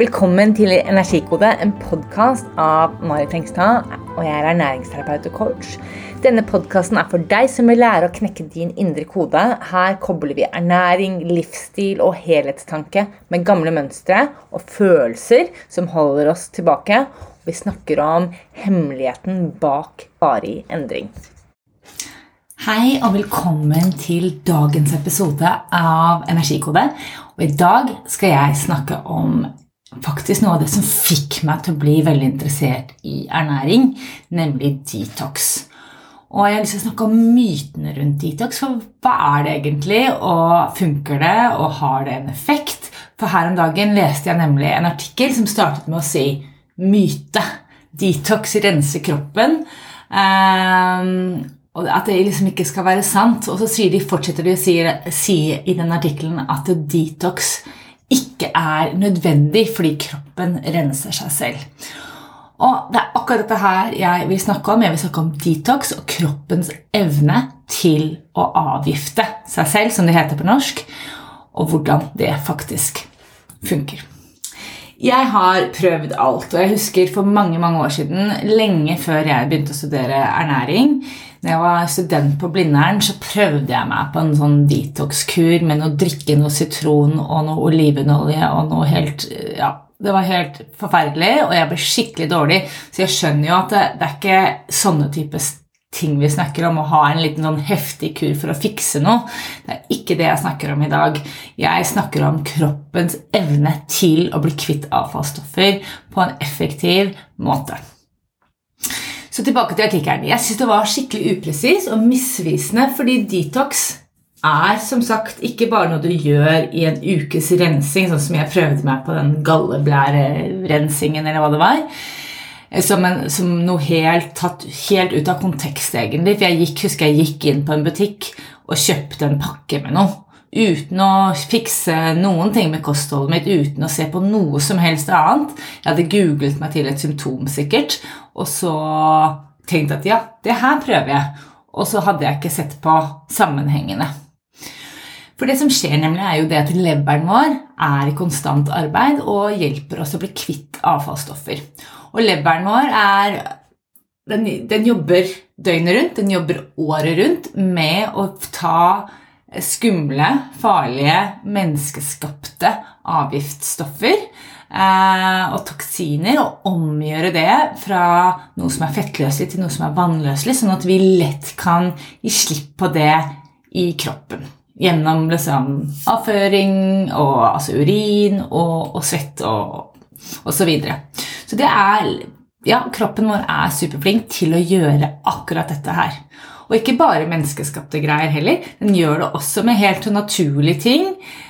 Velkommen til Energikode, en podkast av Mari Hengstad. Og jeg er ernæringsterapeut og coach. Denne podkasten er for deg som vil lære å knekke din indre kode. Her kobler vi ernæring, livsstil og helhetstanke med gamle mønstre og følelser som holder oss tilbake. Vi snakker om hemmeligheten bak varig endring. Hei og velkommen til dagens episode av Energikode. Og i dag skal jeg snakke om faktisk noe av det som fikk meg til å bli veldig interessert i ernæring, nemlig detox. Og jeg har lyst til å snakke om mytene rundt detox. For hva er det egentlig, og funker det, og har det en effekt? For her om dagen leste jeg nemlig en artikkel som startet med å si myte. Detox renser kroppen. Um, og at det liksom ikke skal være sant. Og så de, fortsetter de å si, si i den artikkelen at detox ikke er nødvendig fordi kroppen renser seg selv. Og Det er akkurat dette her jeg vil snakke om. Jeg vil snakke om detox og kroppens evne til å avgifte seg selv, som det heter på norsk, og hvordan det faktisk funker. Jeg har prøvd alt, og jeg husker for mange mange år siden, lenge før jeg begynte å studere ernæring når jeg var student på Blindern, så prøvde jeg meg på en sånn detox-kur med noe drikke, noe sitron og noe olivenolje og noe helt Ja, det var helt forferdelig, og jeg ble skikkelig dårlig. Så jeg skjønner jo at det, det er ikke sånne type ting vi snakker om, å ha en liten sånn heftig kur for å fikse noe. Det er ikke det jeg snakker om i dag. Jeg snakker om kroppens evne til å bli kvitt avfallsstoffer på en effektiv måte. Så tilbake til artikkelen. Jeg syns det var skikkelig upresis og misvisende, fordi detox er som sagt ikke bare noe du gjør i en ukes rensing, sånn som jeg prøvde meg på den galleblærerensingen, eller hva det var. Som, en, som noe helt tatt helt ut av kontekst, egentlig. For jeg gikk, husker jeg gikk inn på en butikk og kjøpte en pakke med noe uten å fikse noen ting med kostholdet mitt, uten å se på noe som helst annet. Jeg hadde googlet meg til et symptom, sikkert, og så tenkt at ja, det her prøver jeg. Og så hadde jeg ikke sett på sammenhengene. For det som skjer, nemlig er jo det at leveren vår er i konstant arbeid og hjelper oss å bli kvitt avfallsstoffer. Og leveren vår er den, den jobber døgnet rundt, den jobber året rundt med å ta skumle, farlige, menneskeskapte avgiftsstoffer eh, og toksiner og omgjøre det fra noe som er fettløselig, til noe som er vannløselig, sånn at vi lett kan gi slipp på det i kroppen. Gjennom liksom, avføring, og, altså urin og, og svett og, og så videre. Så det er Ja, kroppen vår er superflink til å gjøre akkurat dette her. Og ikke bare menneskeskapte greier heller. Den gjør det også med helt naturlige ting,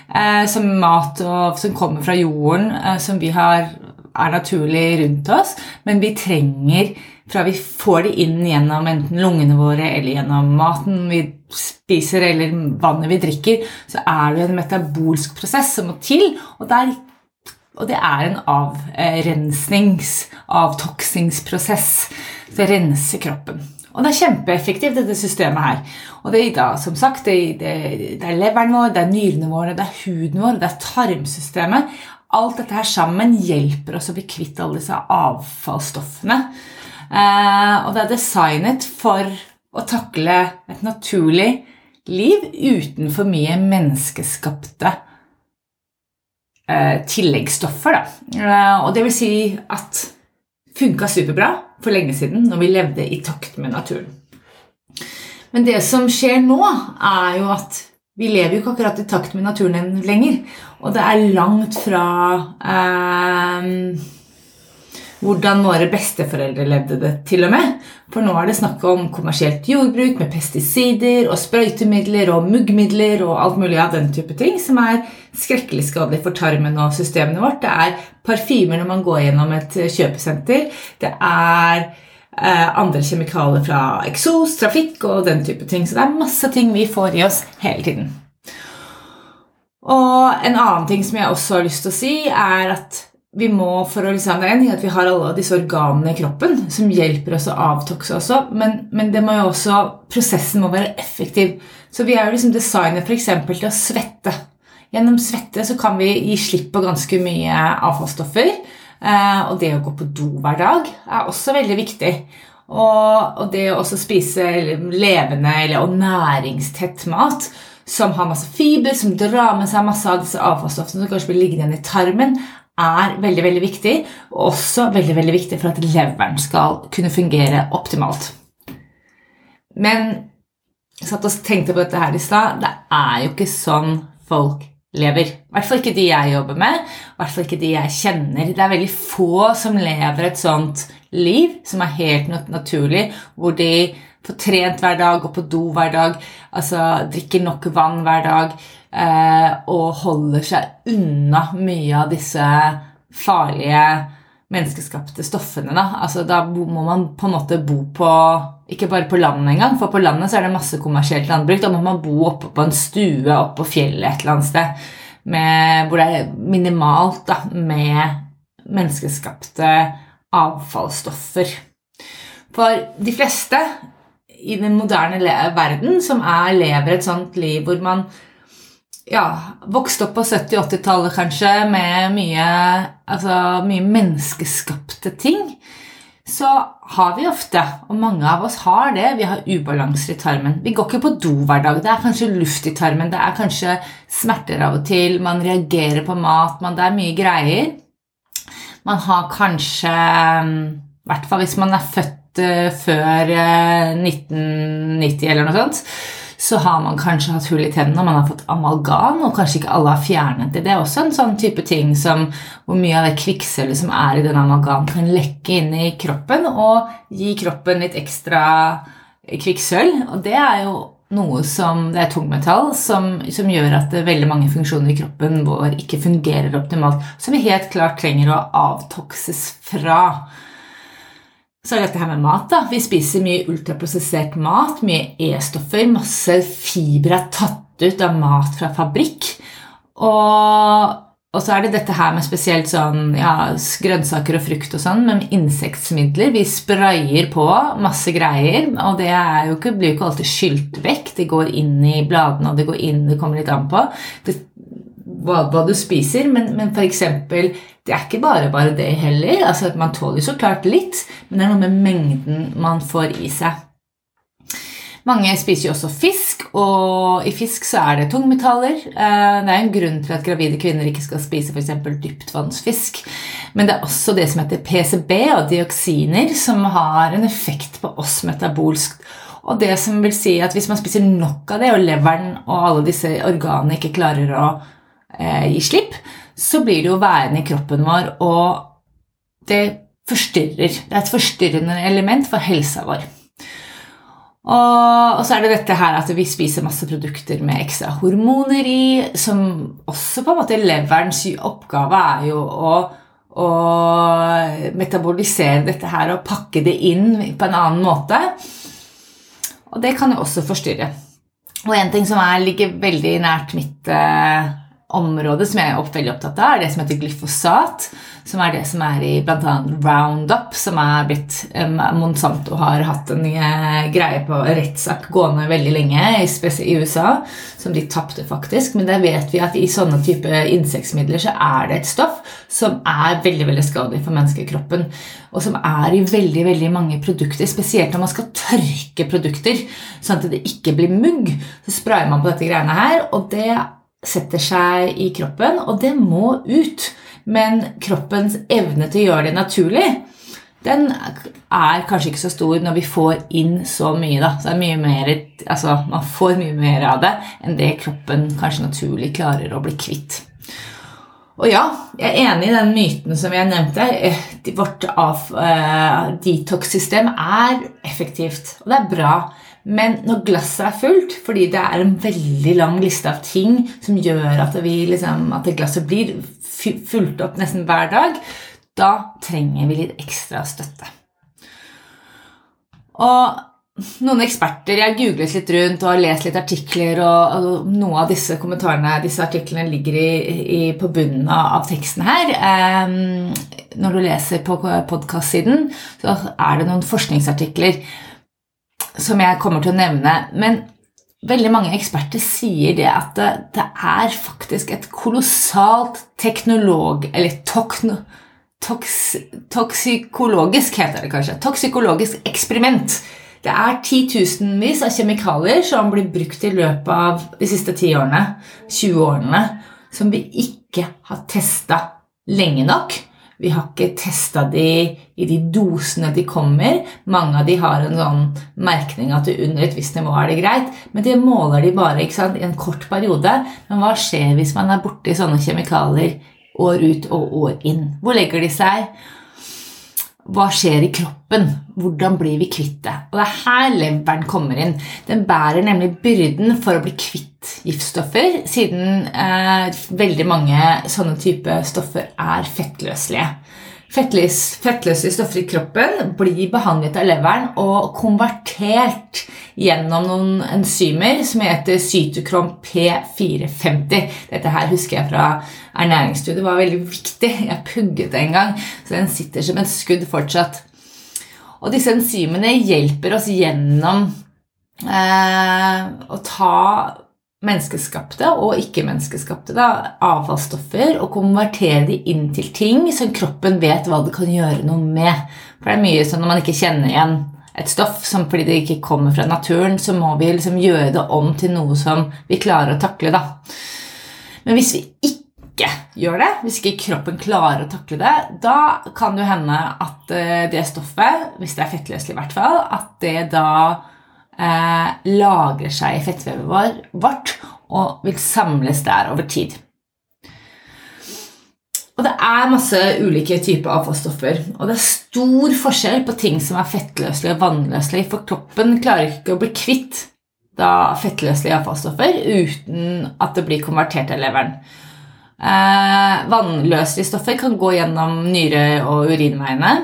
eh, som mat og, som kommer fra jorden, eh, som vi har, er naturlig rundt oss. Men vi trenger, fra vi får det inn gjennom enten lungene våre eller gjennom maten vi spiser eller vannet vi drikker, så er det en metabolsk prosess som må til. og der og det er en avrensnings-, avtoksingsprosess. Det renser kroppen. Og det er kjempeeffektivt, dette systemet her. Og det er da, som sagt, det, det, det er leveren vår, det er nyrene våre, det er huden vår, det er tarmsystemet. Alt dette her sammen hjelper oss å bli kvitt alle disse avfallsstoffene. Eh, og det er designet for å takle et naturlig liv uten for mye menneskeskapte eh, tilleggsstoffer. Da. Eh, og det vil si at funka superbra for lenge siden, når vi levde i takt med naturen. Men det som skjer nå, er jo at vi lever jo ikke akkurat i takt med naturen lenger. Og det er langt fra eh, hvordan våre besteforeldre levde det, til og med. For nå er det snakk om kommersielt jordbruk med pesticider og sprøytemidler og muggmidler og alt mulig av den type ting som er skrekkelig skadelig for tarmen og systemene vårt. Det er parfymer når man går gjennom et kjøpesenter. Det er eh, andre kjemikalier fra eksos, trafikk og den type ting. Så det er masse ting vi får i oss hele tiden. Og en annen ting som jeg også har lyst til å si, er at vi må for å liksom, Det er en at vi har alle disse organene i kroppen som hjelper oss å avtokse også, men, men det må jo også, prosessen må være effektiv. Så vi er jo liksom designet f.eks. til å svette Gjennom svette så kan vi gi slipp på ganske mye avfallsstoffer. Eh, og det å gå på do hver dag er også veldig viktig. Og, det å også spise levende eller, og næringstett mat som har masse fiber, som drar med seg masse av disse avfallsstoffene som kanskje blir liggende igjen i tarmen, er veldig veldig viktig. Og også veldig veldig viktig for at leveren skal kunne fungere optimalt. Men jeg satt og tenkte på dette her i stad. Det er jo ikke sånn folk lever. I hvert fall ikke de jeg jobber med, i hvert fall ikke de jeg kjenner. Det er veldig få som lever et sånt liv som er helt naturlig, hvor de får trent hver dag, går på do hver dag, altså drikker nok vann hver dag eh, og holder seg unna mye av disse farlige menneskeskapte stoffene. Da. Altså, da må man på en måte bo på Ikke bare på landet engang, for på landet så er det masse kommersielt landbruk. Da må man bo oppe på en stue oppe på fjellet et eller annet sted med, hvor det er minimalt da, med menneskeskapte avfallsstoffer. For de fleste i den moderne verden som er, lever et sånt liv hvor man ja, vokste opp på 70-80-tallet kanskje med mye, altså, mye menneskeskapte ting, så har vi ofte, og mange av oss har det, vi har ubalanser i tarmen. Vi går ikke på do hver dag. Det er kanskje luft i tarmen, det er kanskje smerter av og til, man reagerer på mat, man, det er mye greier. Man har kanskje, i hvert fall hvis man er født uh, før uh, eh, 1990 eller noe sånt, så har man kanskje hatt hull i tennene, og man har fått amalgam, og kanskje ikke alle har fjernet det. Det er også en sånn type ting som hvor mye av det kvikksølvet som er i den amalgam, kan lekke inn i kroppen og gi kroppen litt ekstra kvikksølv. Og det er jo noe som Det er tungmetall som, som gjør at veldig mange funksjoner i kroppen vår ikke fungerer optimalt, som vi helt klart trenger å avtokses fra. Så er det dette her med mat. da. Vi spiser mye ultraprosessert mat, mye E-stoffer, masse fibre er tatt ut av mat fra fabrikk. Og, og, så er det dette her med spesielt sånn, ja, grønnsaker og frukt og sånn, med insektmidler. Vi sprayer på masse greier, og det jo ikke, blir jo ikke alltid skylt vekk. Det går inn i bladene, og det går inn, det kommer litt an på. Det hva, hva, du spiser, men, men f.eks. Det er ikke bare bare det heller. altså Man tåler så klart litt, men det er noe med mengden man får i seg. Mange spiser jo også fisk, og i fisk så er det tungmetaller. Eh, det er en grunn til at gravide kvinner ikke skal spise f.eks. dyptvannsfisk. Men det er også det som heter PCB og dioksiner, som har en effekt på oss metabolsk. Og det som vil si at hvis man spiser nok av det, og leveren og alle disse organene ikke klarer å gi slipp, så blir det jo værende i kroppen vår, og det forstyrrer. Det er et forstyrrende element for helsa vår. Og, så er det dette her at vi spiser masse produkter med ekstra hormoner i, som også på en måte leverens oppgave er jo å, å metabolisere dette her og pakke det inn på en annen måte. Og det kan jo også forstyrre. Og en ting som er, ligger veldig nært mitt eh, område som jeg er veldig opptatt av, er det som heter glyfosat. Som er det som er i bl.a. Roundup, som er blitt Monsanto har hatt en uh, greie på rettssak gående veldig lenge, i USA, som de tapte faktisk. Men der vet vi at i sånne type insektmidler så er det et stoff som er veldig veldig skadelig for menneskekroppen. Og som er i veldig veldig mange produkter, spesielt når man skal tørke produkter, sånn at det ikke blir mugg. Så sprayer man på dette greiene her, og det setter seg i kroppen, og det må ut. Men kroppens evne til å gjøre det naturlig, den er kanskje ikke så stor når vi får inn så mye. Da. Så mye mer, altså, man får mye mer av det enn det kroppen kanskje naturlig klarer å bli kvitt. Og ja, jeg er enig i den myten som jeg nevnte. Eh, vårt uh, detox-system er effektivt, og det er bra. Men når glasset er fullt, fordi det er en veldig lang liste av ting som gjør at, vi, liksom, at glasset blir fulgt opp nesten hver dag, da trenger vi litt ekstra støtte. Og noen eksperter Jeg googlet litt rundt og har lest litt artikler, og, og noen av disse kommentarene disse artiklene ligger i, i, på bunnen av teksten her. Um, når du leser på podkast-siden, så er det noen forskningsartikler som jeg kommer til å nevne. Men veldig mange eksperter sier det at det, det er faktisk et kolossalt teknolog... Eller tokno, toks, toksikologisk, heter det kanskje. Toksikologisk eksperiment. Det er titusenvis av kjemikalier som blir brukt i løpet av de siste ti årene, 20 årene, som vi ikke har testa lenge nok. Vi har ikke testa de i de dosene de kommer. Mange av de har en sånn merkning at under et visst nivå er det greit, men det måler de bare sant, i en kort periode. Men hva skjer hvis man er borti sånne kjemikalier år ut og år inn? Hvor legger de seg? Hva skjer i kroppen? Hvordan blir vi kvitt det? Og det er her leveren kommer inn. Den bærer nemlig byrden for å bli kvitt giftstoffer, siden eh, veldig mange sånne type stoffer er fettløselige. Fettløse stoffer i kroppen blir behandlet av leveren og konvertert gjennom noen enzymer som heter cytokrom P450. Dette her husker jeg fra ernæringsstudiet. Det var veldig viktig. Jeg pugget det en gang, så den sitter som et skudd fortsatt. Og disse enzymene hjelper oss gjennom eh, å ta menneskeskapte og ikke-menneskeskapte avfallsstoffer og konvertere de inn til ting som kroppen vet hva det kan gjøre noe med. For det er mye sånn når man ikke kjenner igjen et stoff som fordi det ikke kommer fra naturen, så må vi liksom gjøre det om til noe som vi klarer å takle. Da. Men hvis vi ikke gjør det, hvis ikke kroppen klarer å takle det, da kan det hende at eh, det stoffet, hvis det er fettløselig i hvert fall, at det da eh, lagrer seg i fettvevet vårt og vil samles der over tid. Og det er masse ulike typer avfallsstoffer. Og det er stor forskjell på ting som er fettløselige og vannløselige, for kroppen klarer ikke å bli kvitt da fettløselige avfallsstoffer uten at det blir konvertert til leveren. Eh, vannløselige stoffer kan gå gjennom nyre- og urinveiene.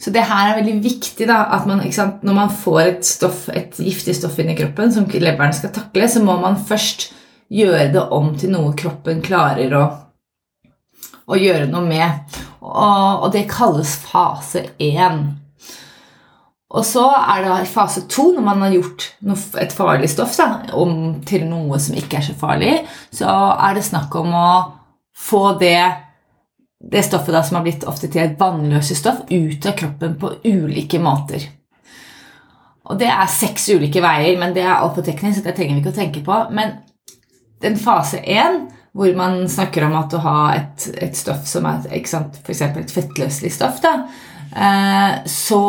Så det her er veldig viktig da, at man, sant, når man får et, stoff, et, giftig stoff inn i kroppen som leveren skal takle, så må man først gjøre det om til noe kroppen klarer å, å gjøre noe med. Og, og, det kalles fase 1. Og så er det fase 2, når man har gjort et farlig stoff da, om til noe som ikke er så farlig, så er det snakk om å få det det stoffet da, som har blitt ofte til et vannløse stoff, ut av kroppen på ulike måter. Og Det er seks ulike veier, men det er altfor teknisk, så det trenger vi ikke å tenke på. Men den fase én, hvor man snakker om at å ha et, et stoff som er f.eks. et fettløselig stoff, da, eh, så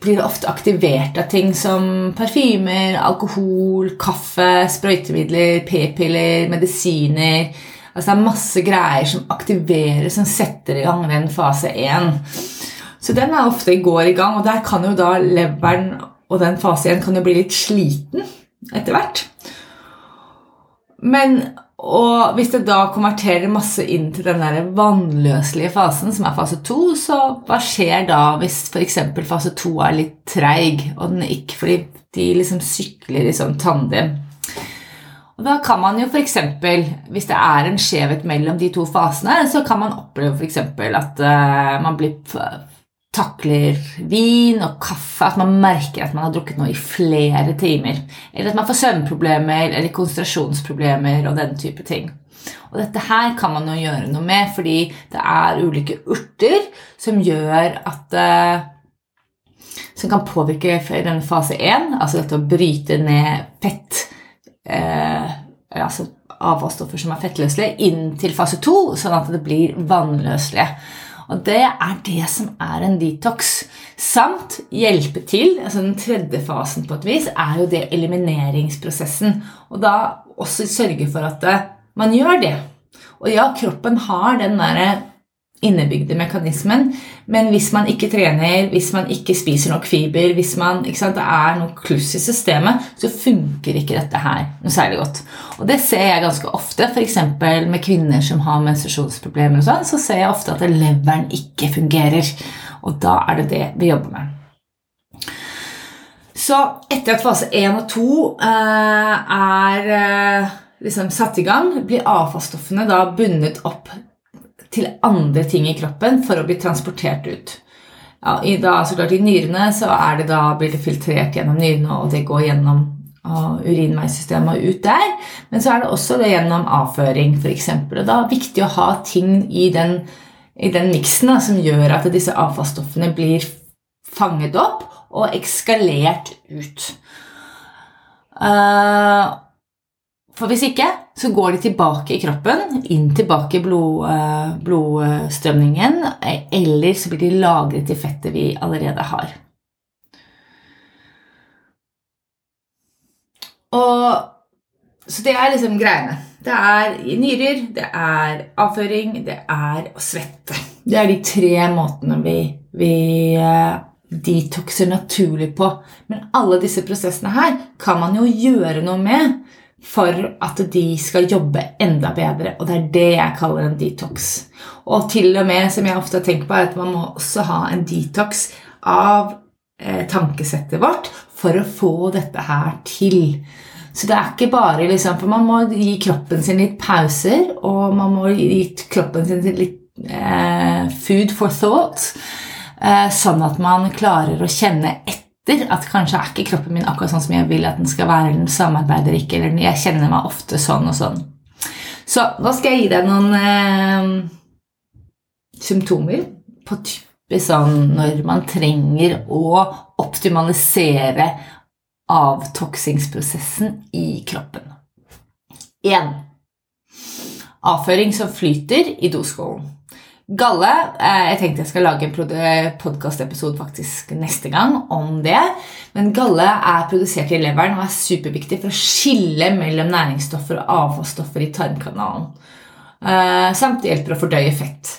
blir det ofte aktivert av ting som parfymer, alkohol, kaffe, sprøytemidler, p-piller, medisiner Altså det er masse greier som aktiverer, som setter i gang den fase 1. Så den er ofte går i gang, og der kan jo da leveren og den fase 1 kan jo bli litt sliten etter hvert. Men og hvis det da konverterer masse inn til den der vannløselige fasen, som er fase 2, så hva skjer da hvis f.eks. fase 2 er litt treig, og den ikke fordi de liksom sykler i sånn tandem? Og da kan man jo f.eks., hvis det er en skjevhet mellom de to fasene, så kan man oppleve f.eks. at uh, man blir takler vin og kaffe, at man merker at man har drukket noe i flere timer. Eller at man får søvnproblemer eller konsentrasjonsproblemer og den type ting. Og dette her kan man jo gjøre noe med, fordi det er ulike urter som gjør at uh, Som kan påvirke denne fase 1, altså dette å bryte ned fett eh, altså avfallsstoffer som er fettløselige, inn til fase 2, sånn at det blir vannløselige. Og det er det som er en detox. Samt hjelpe til. altså Den tredje fasen på et vis er jo det elimineringsprosessen. Og da også sørge for at eh, man gjør det. Og ja, kroppen har den derre innebygde mekanismen. Men hvis man ikke trener, hvis man ikke spiser nok fiber, hvis man, sant, det er noe kluss i systemet, så funker ikke dette her noe særlig godt. Og det ser jeg ganske ofte, f.eks. med kvinner som har menstruasjonsproblemer. og sånn, Så ser jeg ofte at leveren ikke fungerer. Og da er det det vi jobber med. Så etter at fase 1 og 2 eh, er eh, liksom satt i gang, blir avfallsstoffene da bundet opp til andre ting i kroppen for å bli transportert ut. Ja, i, da, så klart, I nyrene så det da, blir det filtrert gjennom nyrene, og det går gjennom og urinveisystemet ut der. Men så er det også det gjennom avføring, f.eks. Og da er det viktig å ha ting i den, i den miksen som gjør at disse avfallsstoffene blir fanget opp og ekskalert ut. Uh, for hvis ikke, så går de tilbake i kroppen, inn tilbake i blod, eh, blodstrømningen, eller så blir de lagret i fettet vi allerede har. Og, så det er liksom greiene. Det er nyrer, det er avføring, det er å svette. Det er de tre måtene vi, vi uh, detoxer naturlig på. Men alle disse prosessene her kan man jo gjøre noe med for at de skal jobbe enda bedre. Og det er det jeg kaller en detox. Og til og med, som jeg ofte tenker på, er at man må også ha en detox av eh, tankesettet vårt for å få dette her til. Så det er ikke bare liksom, For man må gi kroppen sin litt pauser, og man må gi kroppen sin litt eh, food for thought, eh, sånn at man klarer å kjenne etter etter at kanskje er ikke kroppen min akkurat sånn som jeg vil at den skal være, eller den samarbeider ikke, eller jeg kjenner meg ofte sånn og sånn. Så nå skal jeg gi deg noen eh, symptomer på type sånn når man trenger å optimalisere avtoksingsprosessen i kroppen. 1. Avføring som flyter i doskålen. Galle eh, Jeg tenkte jeg skal lage en podkastepisode faktisk neste gang om det. Men galle er produsert i leveren og er superviktig for å skille mellom næringsstoffer og avfallsstoffer i tarmkanalen. Eh, samt hjelper å fordøye fett.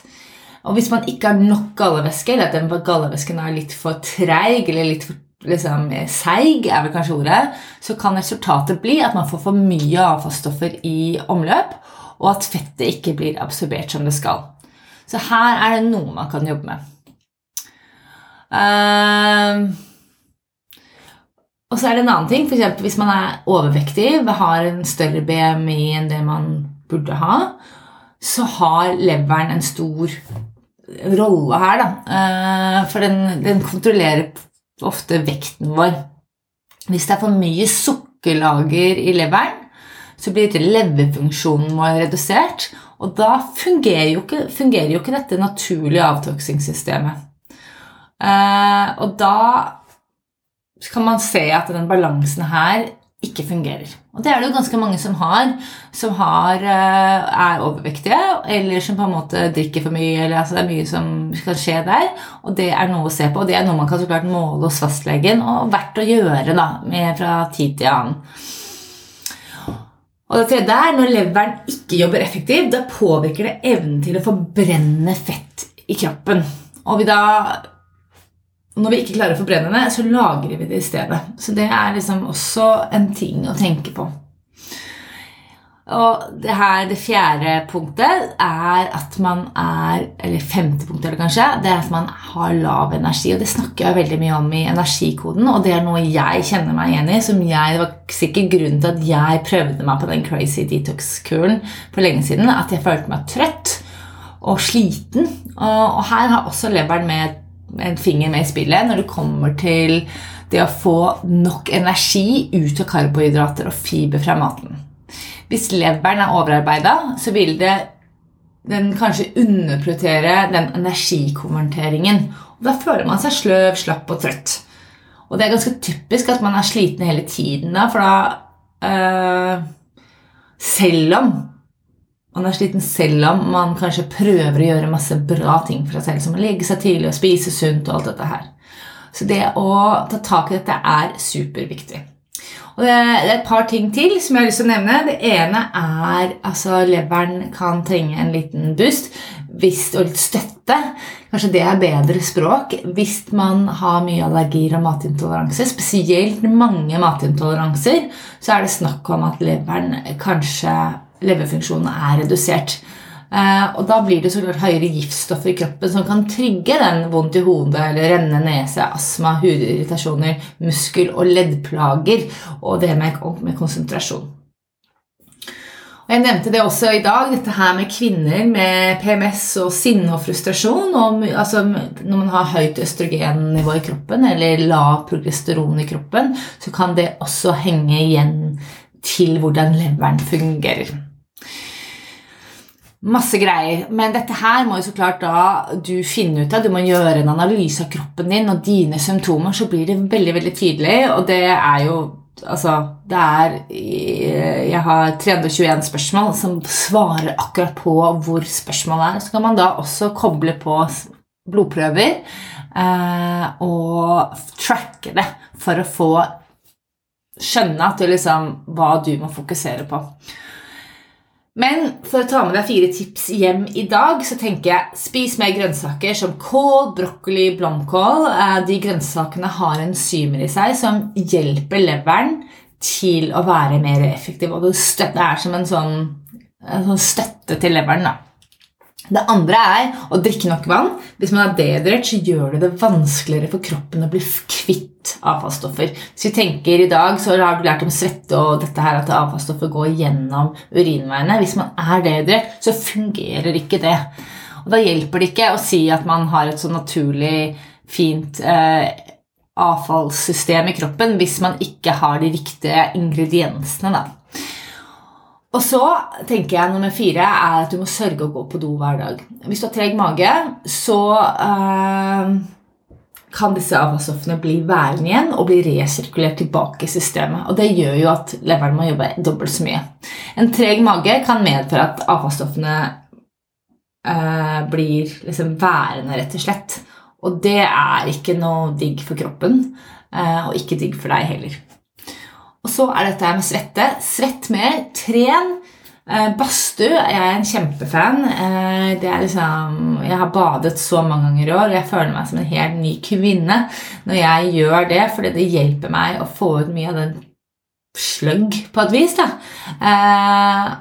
Og hvis man ikke har nok gallevæske, eller at den gallevæsken er litt for treig eller litt for liksom, seig, er vel kanskje ordet, så kan resultatet bli at man får for mye avfallsstoffer i omløp, og at fettet ikke blir absorbert som det skal. Så her er det noe man kan jobbe med. Uh, og så er det en annen ting. For hvis man er overvektig, har en større BMI enn det man burde ha, så har leveren en stor rolle her. Da. Uh, for den, den, kontrollerer ofte vekten vår. Hvis det er for mye sukkerlager i leveren, så blir leverfunksjonen vår redusert, og da fungerer jo ikke, fungerer jo ikke dette naturlige avtoksingssystemet. Eh, og da kan man se at den balansen her ikke fungerer. Og det er det jo ganske mange som har, som har, eh, er overvektige, eller som på en måte drikker for mye. eller altså Det er mye som kan skje der, og det er noe å se på. Og det er noe man kan så klart måle hos fastlegen, og verdt å gjøre da, fra tid til annen. Og det tredje er når leveren ikke jobber effektivt, da påvirker det evnen til å forbrenne fett i kroppen. Og vi da, når vi ikke klarer å forbrenne det, så lagrer vi det i stedet. Så det er liksom også en ting å tenke på. Og det her, det fjerde punktet er at man er Eller femte punktet, eller kanskje. Det er at man har lav energi. Og det snakker jeg veldig mye om i energikoden, og det er noe jeg kjenner meg igjen i. som jeg, Det var sikkert grunnen til at jeg prøvde meg på den crazy detox-kuren for lenge siden. At jeg følte meg trøtt og sliten. Og, og her har også leveren med en finger med i spillet når det kommer til det å få nok energi ut av karbohydrater og fiber fra maten. Hvis leveren er overarbeida, så vil det den kanskje underprioritere den energikonverteringen. Og Da føler man seg sløv, slapp og trøtt. Og det er ganske typisk at man er sliten hele tiden da, for da øh, Selv om man er sliten selv om man kanskje prøver å gjøre masse bra ting for seg selv, som å legge seg tidlig og spise sunt og alt dette her. Så det å ta tak i dette er superviktig. Og det er et par ting til som jeg har lyst til å nevne. Det ene er altså leveren kan trenge en liten boost hvis, og litt støtte. Kanskje det er bedre språk hvis man har mye allergier og matintoleranse. Spesielt mange matintoleranser så er det snakk om at leveren kanskje leverfunksjonen er redusert. Eh, og da blir det så klart høyere giftstoffer i kroppen som kan trigge den vondt i hodet eller renne nese, astma, hudirritasjoner, muskel- og leddplager og det med, med konsentrasjon. Og Jeg nevnte det også i dag, dette her med kvinner med PMS og sinne og frustrasjon. Og, altså, når man har høyt østrogennivå i kroppen eller lav progesteron i kroppen, så kan det også henge igjen til hvordan leveren fungerer. Masse greier. Men dette her må jo så klart da du finne ut av. Du må gjøre en analyse av kroppen din og dine symptomer, så blir det veldig veldig tydelig. Og det er jo Altså, det er Jeg har 321 spørsmål som svarer akkurat på hvor spørsmålet er. Så kan man da også koble på blodprøver eh, og tracke det for å få skjønne at du liksom, hva du må fokusere på. Men for å ta med deg fire tips hjem i dag, så tenker jeg spis mer grønnsaker som kål, brokkoli, blomkål. Eh, de grønnsakene har enzymer i seg som hjelper leveren til å være mer effektiv. Og det er som en sånn, en sånn støtte til leveren. da. Det andre er å drikke nok vann. Hvis man er dehydrert, så gjør det det vanskeligere for kroppen å bli kvitt avfallsstoffer. Hvis vi tenker i dag, så har du lært om svette og dette her at avfallsstoffer går gjennom urinveiene. Hvis man er dehydrert, så fungerer ikke det. Og Da hjelper det ikke å si at man har et så naturlig, fint eh, avfallssystem i kroppen hvis man ikke har de riktige ingrediensene. da. Og så tenker jeg nummer fire er at du må sørge å gå på do hver dag. Hvis du har treg mage, så uh, kan disse avfallsstoffene bli værende igjen og bli resirkulert tilbake i systemet. Og Det gjør jo at leveren må jobbe dobbelt så mye. En treg mage kan medføre at avfallsstoffene eh, blir liksom værende, rett og slett. Og det er ikke noe digg for kroppen, eh, og ikke digg for deg heller. Og så er dette med svette. Svett mer. Tren. Eh, badstue jeg er en kjempefan. Eh, det er liksom, jeg har badet så mange ganger i år, og jeg føler meg som en helt ny kvinne når jeg gjør det, fordi det hjelper meg å få ut mye av den sløgg på et vis. da. Eh,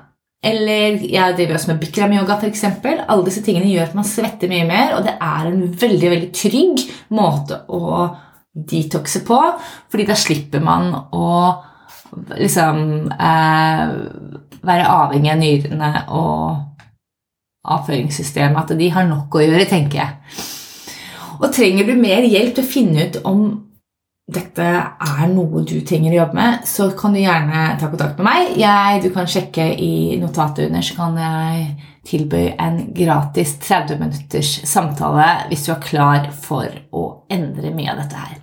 eller jeg driver også med bikram-yoga, f.eks. Alle disse tingene gjør at man svetter mye mer, og det er en veldig veldig trygg måte å detoxe på, fordi da slipper man å liksom eh, være avhengig av nyrene og avføringssystemet. At de har nok å gjøre, tenker jeg. Og trenger du mer hjelp til å finne ut om dette er noe du trenger å jobbe med, så kan du gjerne ta kontakt med meg. Jeg, du kan sjekke i notatet under, så kan jeg tilby en gratis 30 minutters samtale hvis du er klar for å endre mye av dette her.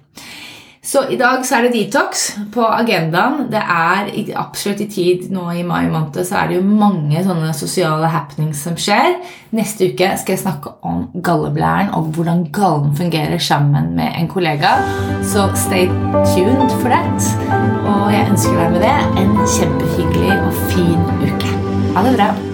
Så i dag så er det detox på agendaen. Det er absolutt i tid nå i mai måned så er det jo mange sånne sosiale happenings som skjer. Neste uke skal jeg snakke om galleblæren og hvordan gallen fungerer sammen med en kollega. Så stay tuned for that. Og jeg ønsker deg med det en kjempehyggelig og fin uke. Ha det bra.